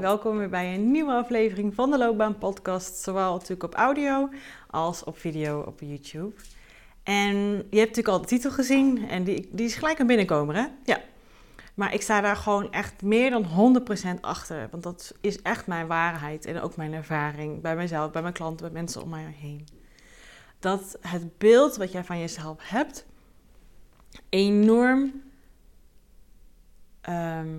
Welkom weer bij een nieuwe aflevering van de Loopbaan Podcast. Zowel natuurlijk op audio als op video op YouTube. En je hebt natuurlijk al de titel gezien en die, die is gelijk een binnenkomer hè? Ja. Maar ik sta daar gewoon echt meer dan 100% achter. Want dat is echt mijn waarheid en ook mijn ervaring bij mezelf, bij mijn klanten, bij mensen om mij heen. Dat het beeld wat jij van jezelf hebt enorm ehm,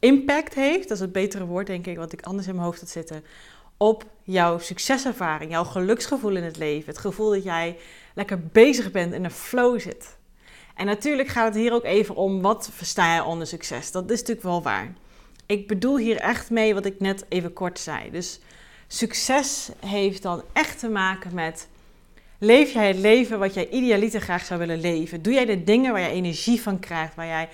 impact heeft, dat is het betere woord denk ik, wat ik anders in mijn hoofd had zitten, op jouw succeservaring, jouw geluksgevoel in het leven. Het gevoel dat jij lekker bezig bent en een flow zit. En natuurlijk gaat het hier ook even om wat versta je onder succes. Dat is natuurlijk wel waar. Ik bedoel hier echt mee wat ik net even kort zei. Dus succes heeft dan echt te maken met leef jij het leven wat jij idealiter graag zou willen leven? Doe jij de dingen waar je energie van krijgt, waar jij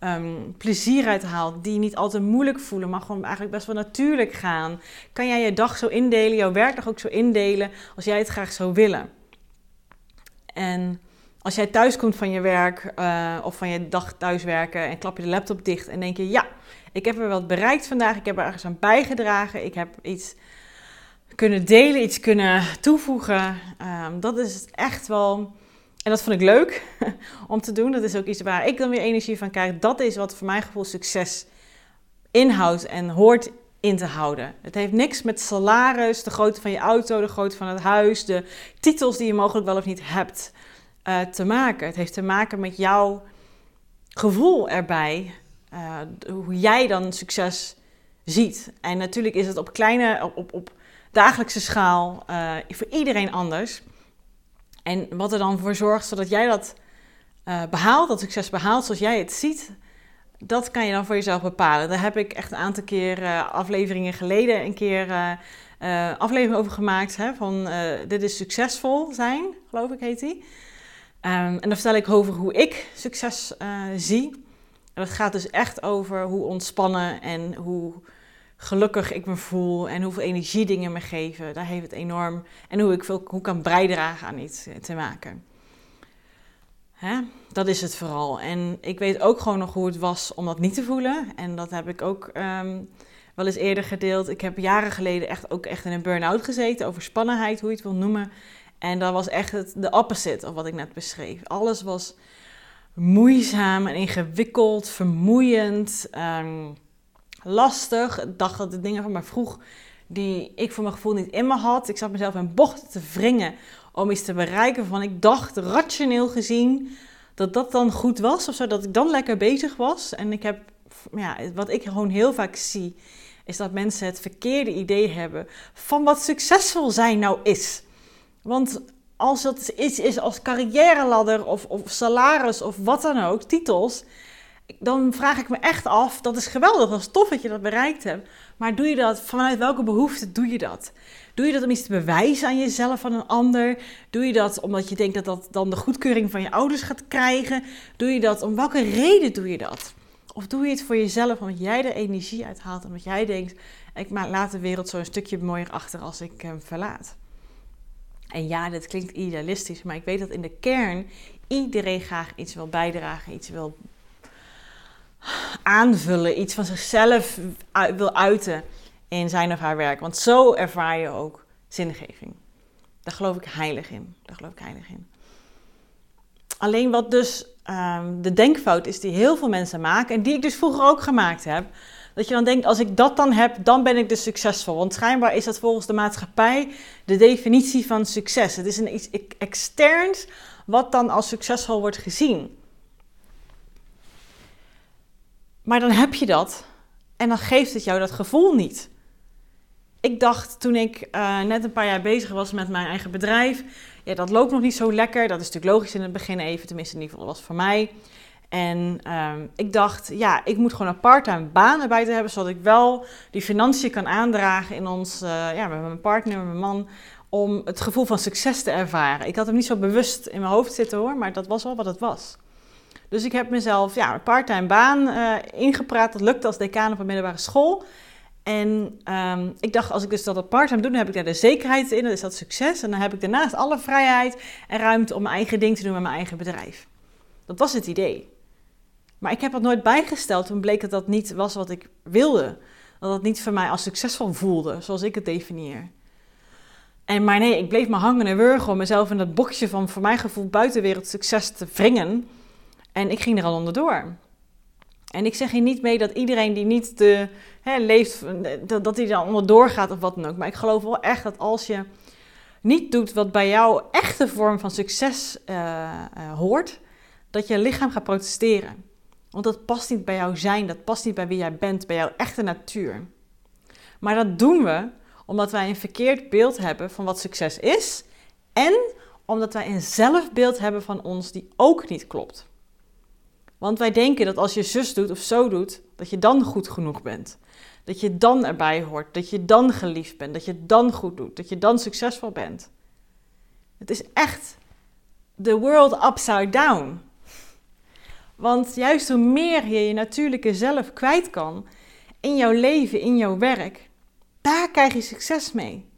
um, plezier uit haalt, die niet altijd moeilijk voelen, maar gewoon eigenlijk best wel natuurlijk gaan. Kan jij je dag zo indelen, jouw werkdag ook zo indelen, als jij het graag zou willen? En als jij thuis komt van je werk uh, of van je dag thuiswerken en klap je de laptop dicht en denk je, ja, ik heb er wat bereikt vandaag, ik heb er ergens aan bijgedragen, ik heb iets kunnen delen, iets kunnen toevoegen. Um, dat is echt wel en dat vond ik leuk om te doen. Dat is ook iets waar ik dan weer energie van krijg. Dat is wat voor mijn gevoel succes inhoudt en hoort in te houden. Het heeft niks met salaris, de grootte van je auto, de grootte van het huis, de titels die je mogelijk wel of niet hebt uh, te maken. Het heeft te maken met jouw gevoel erbij, uh, hoe jij dan succes ziet. En natuurlijk is het op kleine, op, op, dagelijkse schaal uh, voor iedereen anders. En wat er dan voor zorgt zodat jij dat uh, behaalt, dat succes behaalt zoals jij het ziet, dat kan je dan voor jezelf bepalen. Daar heb ik echt een aantal keer uh, afleveringen geleden een keer uh, aflevering over gemaakt. Hè, van dit is succesvol zijn, geloof ik heet die. Um, en dan vertel ik over hoe ik succes zie. En dat gaat dus echt over hoe ontspannen en hoe gelukkig ik me voel en hoeveel energie dingen me geven. Daar heeft het enorm. En hoe ik veel, hoe kan bijdragen aan iets te maken. Hè? Dat is het vooral. En ik weet ook gewoon nog hoe het was om dat niet te voelen. En dat heb ik ook um, wel eens eerder gedeeld. Ik heb jaren geleden echt ook echt in een burn-out gezeten over spannenheid, hoe je het wil noemen. En dat was echt het, de opposite of wat ik net beschreef. Alles was moeizaam en ingewikkeld, vermoeiend. Um, lastig. Ik dacht dat de dingen van mij vroeg die ik voor mijn gevoel niet in me had. Ik zat mezelf in bochten te wringen om iets te bereiken van ik dacht rationeel gezien dat dat dan goed was of zo, dat ik dan lekker bezig was. En ik heb, ja, wat ik gewoon heel vaak zie, is dat mensen het verkeerde idee hebben van wat succesvol zijn nou is. Want als het iets is als carrière of, of salaris of wat dan ook, titels, dan vraag ik me echt af, dat is geweldig, dat is tof dat je dat bereikt hebt. Maar doe je dat, vanuit welke behoefte doe je dat? Doe je dat om iets te bewijzen aan jezelf, aan een ander? Doe je dat omdat je denkt dat dat dan de goedkeuring van je ouders gaat krijgen? Doe je dat, om welke reden doe je dat? Of doe je het voor jezelf omdat jij er energie uit haalt, omdat jij denkt, ik laat de wereld zo een stukje mooier achter als ik hem verlaat? En ja, dit klinkt idealistisch, maar ik weet dat in de kern iedereen graag iets wil bijdragen, iets wil aanvullen, iets van zichzelf wil uiten in zijn of haar werk. Want zo ervaar je ook zingeving. Daar geloof ik heilig in. Daar geloof ik heilig in. Alleen wat dus um, de denkfout is die heel veel mensen maken, en die ik dus vroeger ook gemaakt heb, dat je dan denkt, als ik dat dan heb, dan ben ik dus succesvol. Want schijnbaar is dat volgens de maatschappij de definitie van succes. Het is een iets externs wat dan als succesvol wordt gezien. Maar dan heb je dat. En dan geeft het jou dat gevoel niet. Ik dacht toen ik uh, net een paar jaar bezig was met mijn eigen bedrijf, ja, dat loopt nog niet zo lekker. Dat is natuurlijk logisch in het begin even, tenminste in ieder geval was voor mij. En um, ik dacht, ja, ik moet gewoon een parttime baan erbij te hebben, zodat ik wel die financiën kan aandragen in ons, uh, ja, met mijn partner, met mijn man, om het gevoel van succes te ervaren. Ik had hem niet zo bewust in mijn hoofd zitten hoor, maar dat was wel wat het was. Dus ik heb mezelf ja, een parttime baan uh, ingepraat. Dat lukte als decaan op een middelbare school. En um, ik dacht, als ik dus dat parttime doe, dan heb ik daar de zekerheid in. Dan is dat succes. En dan heb ik daarnaast alle vrijheid en ruimte om mijn eigen ding te doen met mijn eigen bedrijf. Dat was het idee. Maar ik heb dat nooit bijgesteld. Toen bleek dat dat niet was wat ik wilde. Dat dat niet voor mij als succesvol voelde, zoals ik het definieer. En maar nee, ik bleef maar hangen en wurgen om mezelf in dat boxje van voor mijn gevoel buitenwereld succes te wringen. En ik ging er al onderdoor. En ik zeg hier niet mee dat iedereen die niet de, hè, leeft, dat, hij er onderdoor gaat of wat dan ook. Maar ik geloof wel echt dat als je niet doet wat bij jou echte vorm van succes uh, uh, hoort, dat je lichaam gaat protesteren. Want dat past niet bij jouw zijn, dat past niet bij wie jij bent, bij jouw echte natuur. Maar dat doen we omdat wij een verkeerd beeld hebben van wat succes is en omdat wij een zelfbeeld hebben van ons die ook niet klopt. Want wij denken dat als je zus doet of zo doet, dat je dan goed genoeg bent. Dat je dan erbij hoort, dat je dan geliefd bent, dat je dan goed doet, dat je dan succesvol bent. Het is echt the world upside down. Want juist hoe meer je je natuurlijke zelf kwijt kan in jouw leven, in jouw werk, daar krijg je succes mee.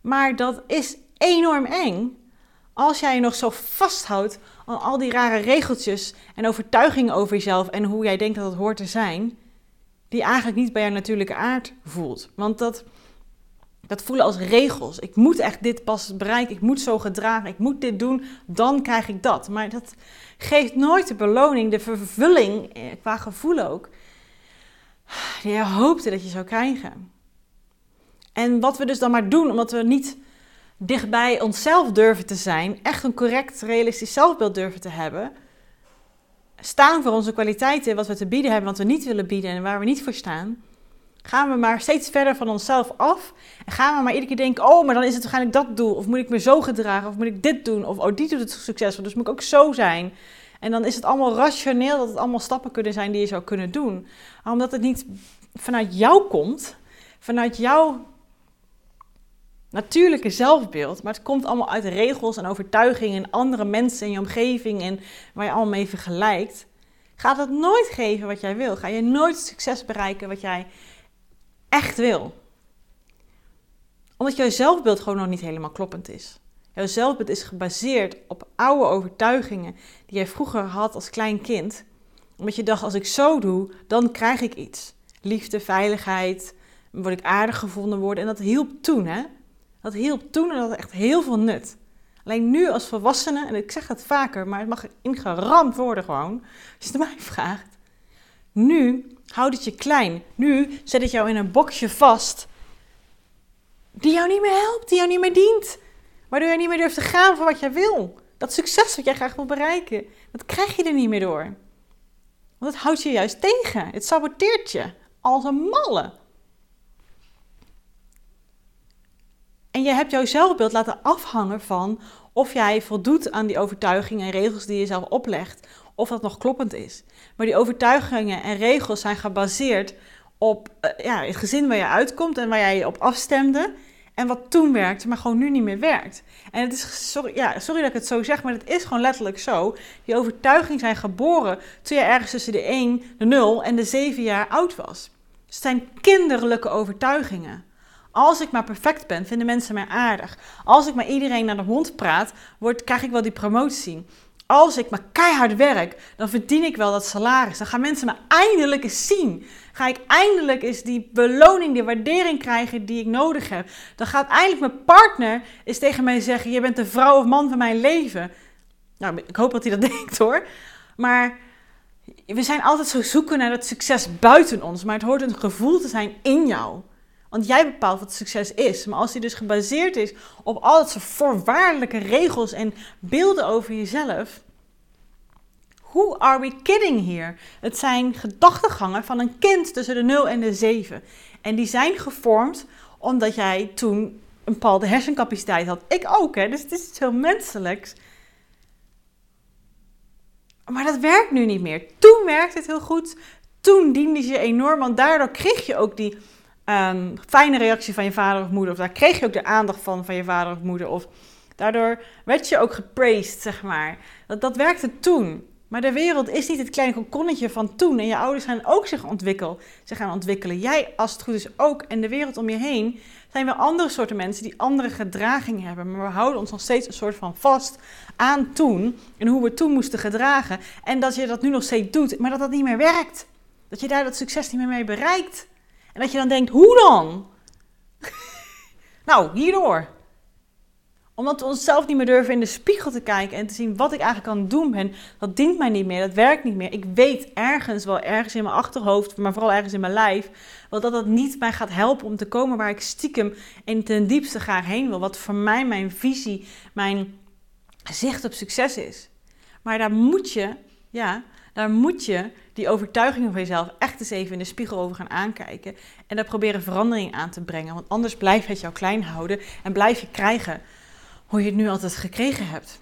Maar dat is enorm eng als jij je nog zo vasthoudt aan al die rare regeltjes en overtuigingen over jezelf en hoe jij denkt dat het hoort te zijn, die eigenlijk niet bij jouw natuurlijke aard voelt. Want dat, dat voelen als regels. Ik moet echt dit pas bereiken, ik moet zo gedragen, ik moet dit doen, dan krijg ik dat. Maar dat geeft nooit de beloning, de vervulling, eh, qua gevoel ook, die je hoopte dat je zou krijgen. En wat we dus dan maar doen, omdat we niet dichtbij onszelf durven te zijn, echt een correct, realistisch zelfbeeld durven te hebben, staan voor onze kwaliteiten, wat we te bieden hebben, wat we niet willen bieden en waar we niet voor staan, gaan we maar steeds verder van onszelf af en gaan we maar iedere keer denken, oh, maar dan is het waarschijnlijk dat doel, of moet ik me zo gedragen, of moet ik dit doen, of oh, die doet het succesvol, dus moet ik ook zo zijn. En dan is het allemaal rationeel dat het allemaal stappen kunnen zijn die je zou kunnen doen. Omdat het niet vanuit jou komt, vanuit jouw natuurlijke zelfbeeld, maar het komt allemaal uit regels en overtuigingen en andere mensen in je omgeving en waar je allemaal mee vergelijkt, gaat het nooit geven wat jij wil. Ga je nooit succes bereiken wat jij echt wil. Omdat jouw zelfbeeld gewoon nog niet helemaal kloppend is. Jouw zelfbeeld is gebaseerd op oude overtuigingen die jij vroeger had als klein kind. Omdat je dacht, als ik zo doe, dan krijg ik iets. Liefde, veiligheid, word ik aardig gevonden worden. En dat hielp toen, hè. Dat hielp toen en dat had echt heel veel nut. Alleen nu als volwassene, en ik zeg het vaker, maar het mag ingeramd worden gewoon, als je het mij vraagt. Nu houdt het je klein. Nu zet het jou in een boxje vast die jou niet meer helpt, die jou niet meer dient. Waardoor je niet meer durft te gaan voor wat jij wil. Dat succes wat jij graag wil bereiken, dat krijg je er niet meer door. Want het houdt je juist tegen. Het saboteert je als een malle. En je hebt jouw zelfbeeld laten afhangen van of jij voldoet aan die overtuigingen en regels die je zelf oplegt, of dat nog kloppend is. Maar die overtuigingen en regels zijn gebaseerd op uh, ja, het gezin waar je uitkomt en waar jij je op afstemde. En wat toen werkte, maar gewoon nu niet meer werkt. En het is, sorry, ja, sorry dat ik het zo zeg, maar het is gewoon letterlijk zo. Die overtuigingen zijn geboren toen je ergens tussen de 1, de 0 en de 7 jaar oud was. het zijn kinderlijke overtuigingen. Als ik maar perfect ben, vinden mensen mij aardig. Als ik maar iedereen naar de mond praat, word, krijg ik wel die promotie. Als ik maar keihard werk, dan verdien ik wel dat salaris. Dan gaan mensen me eindelijk eens zien. Ga ik eindelijk eens die beloning, die waardering krijgen die ik nodig heb. Dan gaat eindelijk mijn partner eens tegen mij zeggen: Je bent de vrouw of man van mijn leven. Nou, ik hoop dat hij dat denkt hoor. Maar we zijn altijd zo zoeken naar dat succes buiten ons. Maar het hoort een gevoel te zijn in jou. Want jij bepaalt wat succes is. Maar als die dus gebaseerd is op al dat soort voorwaardelijke regels en beelden over jezelf, Who are we kidding hier? Het zijn gedachtegangen van een kind tussen de 0 en de 7. En die zijn gevormd omdat jij toen een bepaalde hersencapaciteit had. Ik ook, hè? dus het is iets heel menselijks. Maar dat werkt nu niet meer. Toen werkte het heel goed. Toen diende je enorm, want daardoor kreeg je ook die um, fijne reactie van je vader of moeder. Of daar kreeg je ook de aandacht van van je vader of moeder. Of daardoor werd je ook gepraised, zeg maar. Dat, dat werkte toen. Maar de wereld is niet het kleine kokonnetje van toen. En je ouders gaan ook zich ontwikkelen. Ze gaan ontwikkelen. Jij, als het goed is, ook. En de wereld om je heen zijn weer andere soorten mensen die andere gedragingen hebben. Maar we houden ons nog steeds een soort van vast aan toen. En hoe we toen moesten gedragen. En dat je dat nu nog steeds doet, maar dat dat niet meer werkt. Dat je daar dat succes niet meer mee bereikt. En dat je dan denkt, hoe dan? nou, hierdoor omdat we onszelf niet meer durven in de spiegel te kijken en te zien wat ik eigenlijk aan doen ben. Dat dient mij niet meer, dat werkt niet meer. Ik weet ergens, wel ergens in mijn achterhoofd, maar vooral ergens in mijn lijf, wel dat dat niet mij gaat helpen om te komen waar ik stiekem in ten diepste graag heen wil. Wat voor mij mijn visie, mijn zicht op succes is. Maar daar moet je, ja, daar moet je die overtuigingen van jezelf echt eens even in de spiegel over gaan aankijken. En daar proberen verandering aan te brengen. Want anders blijft het jou klein houden en blijf je krijgen hoe je het nu altijd gekregen hebt.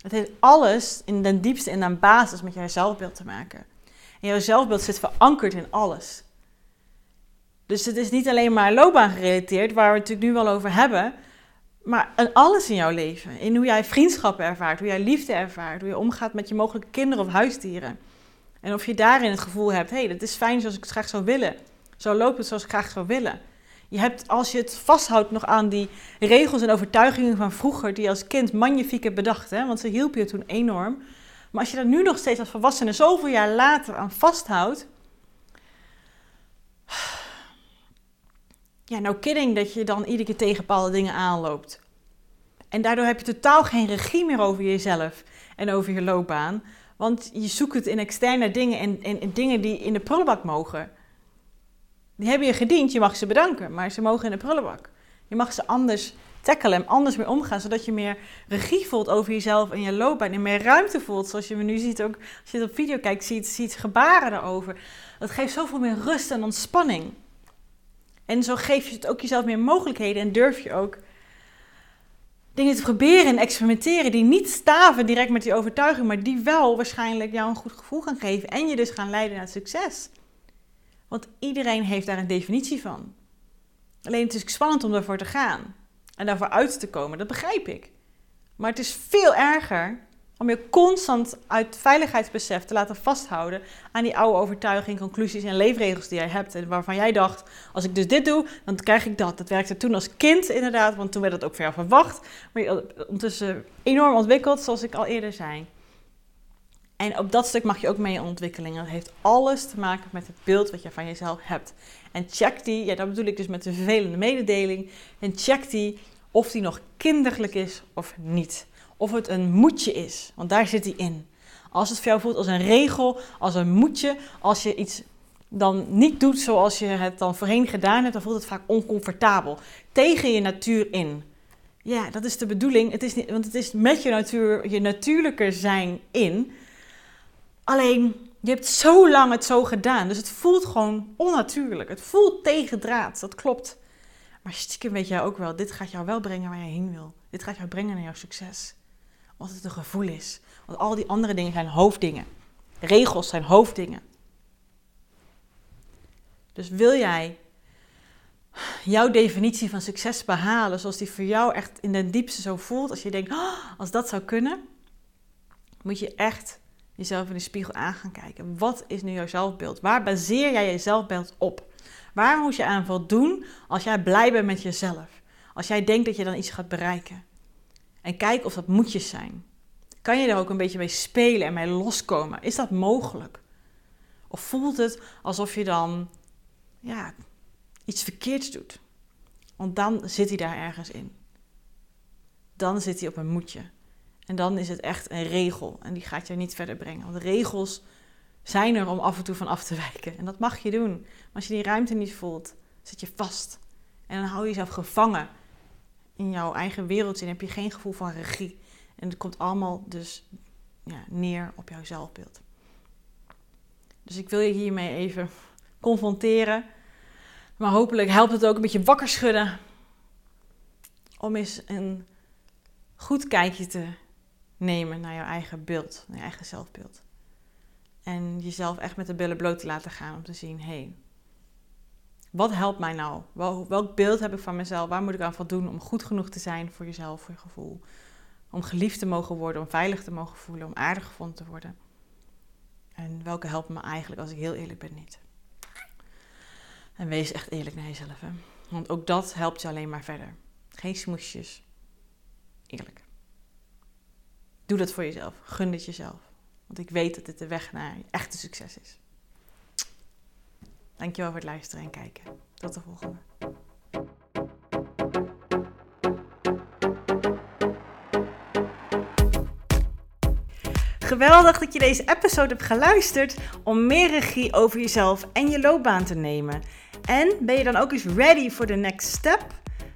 Het heeft alles in den diepste en aan basis met jouw zelfbeeld te maken. En jouw zelfbeeld zit verankerd in alles. Dus het is niet alleen maar loopbaan gerelateerd, waar we het natuurlijk nu wel over hebben, maar in alles in jouw leven. In hoe jij vriendschappen ervaart, hoe jij liefde ervaart, hoe je omgaat met je mogelijke kinderen of huisdieren. En of je daarin het gevoel hebt, hé, hey, dat is fijn zoals ik het graag zou willen. Zo loopt het zoals ik graag zou willen. Je hebt, als je het vasthoudt nog aan die regels en overtuigingen van vroeger, die je als kind magnifiek hebt bedacht, hè, want ze hielpen je toen enorm. Maar als je daar nu nog steeds als volwassene zoveel jaar later aan vasthoudt. Ja, nou kidding dat je dan iedere keer tegen bepaalde dingen aanloopt. En daardoor heb je totaal geen regie meer over jezelf en over je loopbaan. Want je zoekt het in externe dingen en, en dingen die in de prullenbak mogen. Die hebben je gediend, je mag ze bedanken, maar ze mogen in de prullenbak. Je mag ze anders tackelen en anders mee omgaan, zodat je meer regie voelt over jezelf en je loopbaan en meer ruimte voelt. Zoals je nu ziet, ook als je het op video kijkt, ziet, ziet gebaren erover. Dat geeft zoveel meer rust en ontspanning. En zo geef je het ook jezelf meer mogelijkheden en durf je ook dingen te proberen en experimenteren die niet staven direct met die overtuiging, maar die wel waarschijnlijk jou een goed gevoel gaan geven en je dus gaan leiden naar succes. Want iedereen heeft daar een definitie van. Alleen het is spannend om daarvoor te gaan en daarvoor uit te komen, dat begrijp ik. Maar het is veel erger om je constant uit veiligheidsbesef te laten vasthouden aan die oude overtuigingen, conclusies en leefregels die jij hebt. En waarvan jij dacht, als ik dus dit doe, dan krijg ik dat. Dat werkte toen als kind inderdaad, want toen werd het ook jou verwacht. Maar je ondertussen enorm ontwikkeld, zoals ik al eerder zei. En op dat stuk mag je ook mee in ontwikkeling. Dat heeft alles te maken met het beeld wat je van jezelf hebt. En check die, ja, dat bedoel ik dus met de vervelende mededeling. En check die of die nog kinderlijk is of niet. Of het een moetje is, want daar zit die in. Als het voor jou voelt als een regel, als een moetje, als je iets dan niet doet zoals je het dan voorheen gedaan hebt, dan voelt het vaak oncomfortabel. Tegen je natuur in. Ja, dat is de bedoeling. Het is niet, want het is met je natuur, je natuurlijke zijn in. Alleen, je hebt zo lang het zo gedaan. Dus het voelt gewoon onnatuurlijk. Het voelt tegendraad. Dat klopt. Maar stiekem weet jij ook wel, dit gaat jou wel brengen waar je heen wil. Dit gaat jou brengen naar jouw succes. Omdat het een gevoel is. Want al die andere dingen zijn hoofddingen. Regels zijn hoofddingen. Dus wil jij jouw definitie van succes behalen, zoals die voor jou echt in de diepste zo voelt, als je denkt, oh, als dat zou kunnen, moet je echt jezelf in de spiegel aan gaan kijken. Wat is nu jouw zelfbeeld? Waar baseer jij je zelfbeeld op? Waar moet je aan voldoen als jij blij bent met jezelf? Als jij denkt dat je dan iets gaat bereiken. En kijk of dat moetjes zijn. Kan je er ook een beetje mee spelen en mee loskomen? Is dat mogelijk? Of voelt het alsof je dan ja, iets verkeerds doet? Want dan zit hij daar ergens in. Dan zit hij op een moedje. En dan is het echt een regel en die gaat je niet verder brengen. Want regels zijn er om af en toe van af te wijken. En dat mag je doen. Maar als je die ruimte niet voelt, zit je vast. En dan hou je jezelf gevangen in jouw eigen wereldje en heb je geen gevoel van regie. En het komt allemaal dus ja, neer op jouw zelfbeeld. Dus ik wil je hiermee even confronteren. Maar hopelijk helpt het ook een beetje wakker schudden. Om eens een goed kijkje te nemen naar jouw eigen beeld, naar je eigen zelfbeeld. En jezelf echt met de billen bloot te laten gaan om te zien: hé, hey, wat helpt mij nou? Welk beeld heb ik van mezelf? Waar moet ik aan voldoen om goed genoeg te zijn voor jezelf, voor je gevoel? Om geliefd te mogen worden, om veilig te mogen voelen, om aardig gevonden te worden. En welke helpen me eigenlijk, als ik heel eerlijk ben, niet? En wees echt eerlijk naar jezelf. Hè? Want ook dat helpt je alleen maar verder. Geen smoesjes. Eerlijk. Doe dat voor jezelf. Gun het jezelf. Want ik weet dat dit de weg naar echte succes is. Dankjewel voor het luisteren en kijken. Tot de volgende. Geweldig dat je deze episode hebt geluisterd om meer regie over jezelf en je loopbaan te nemen. En ben je dan ook eens ready voor de next step?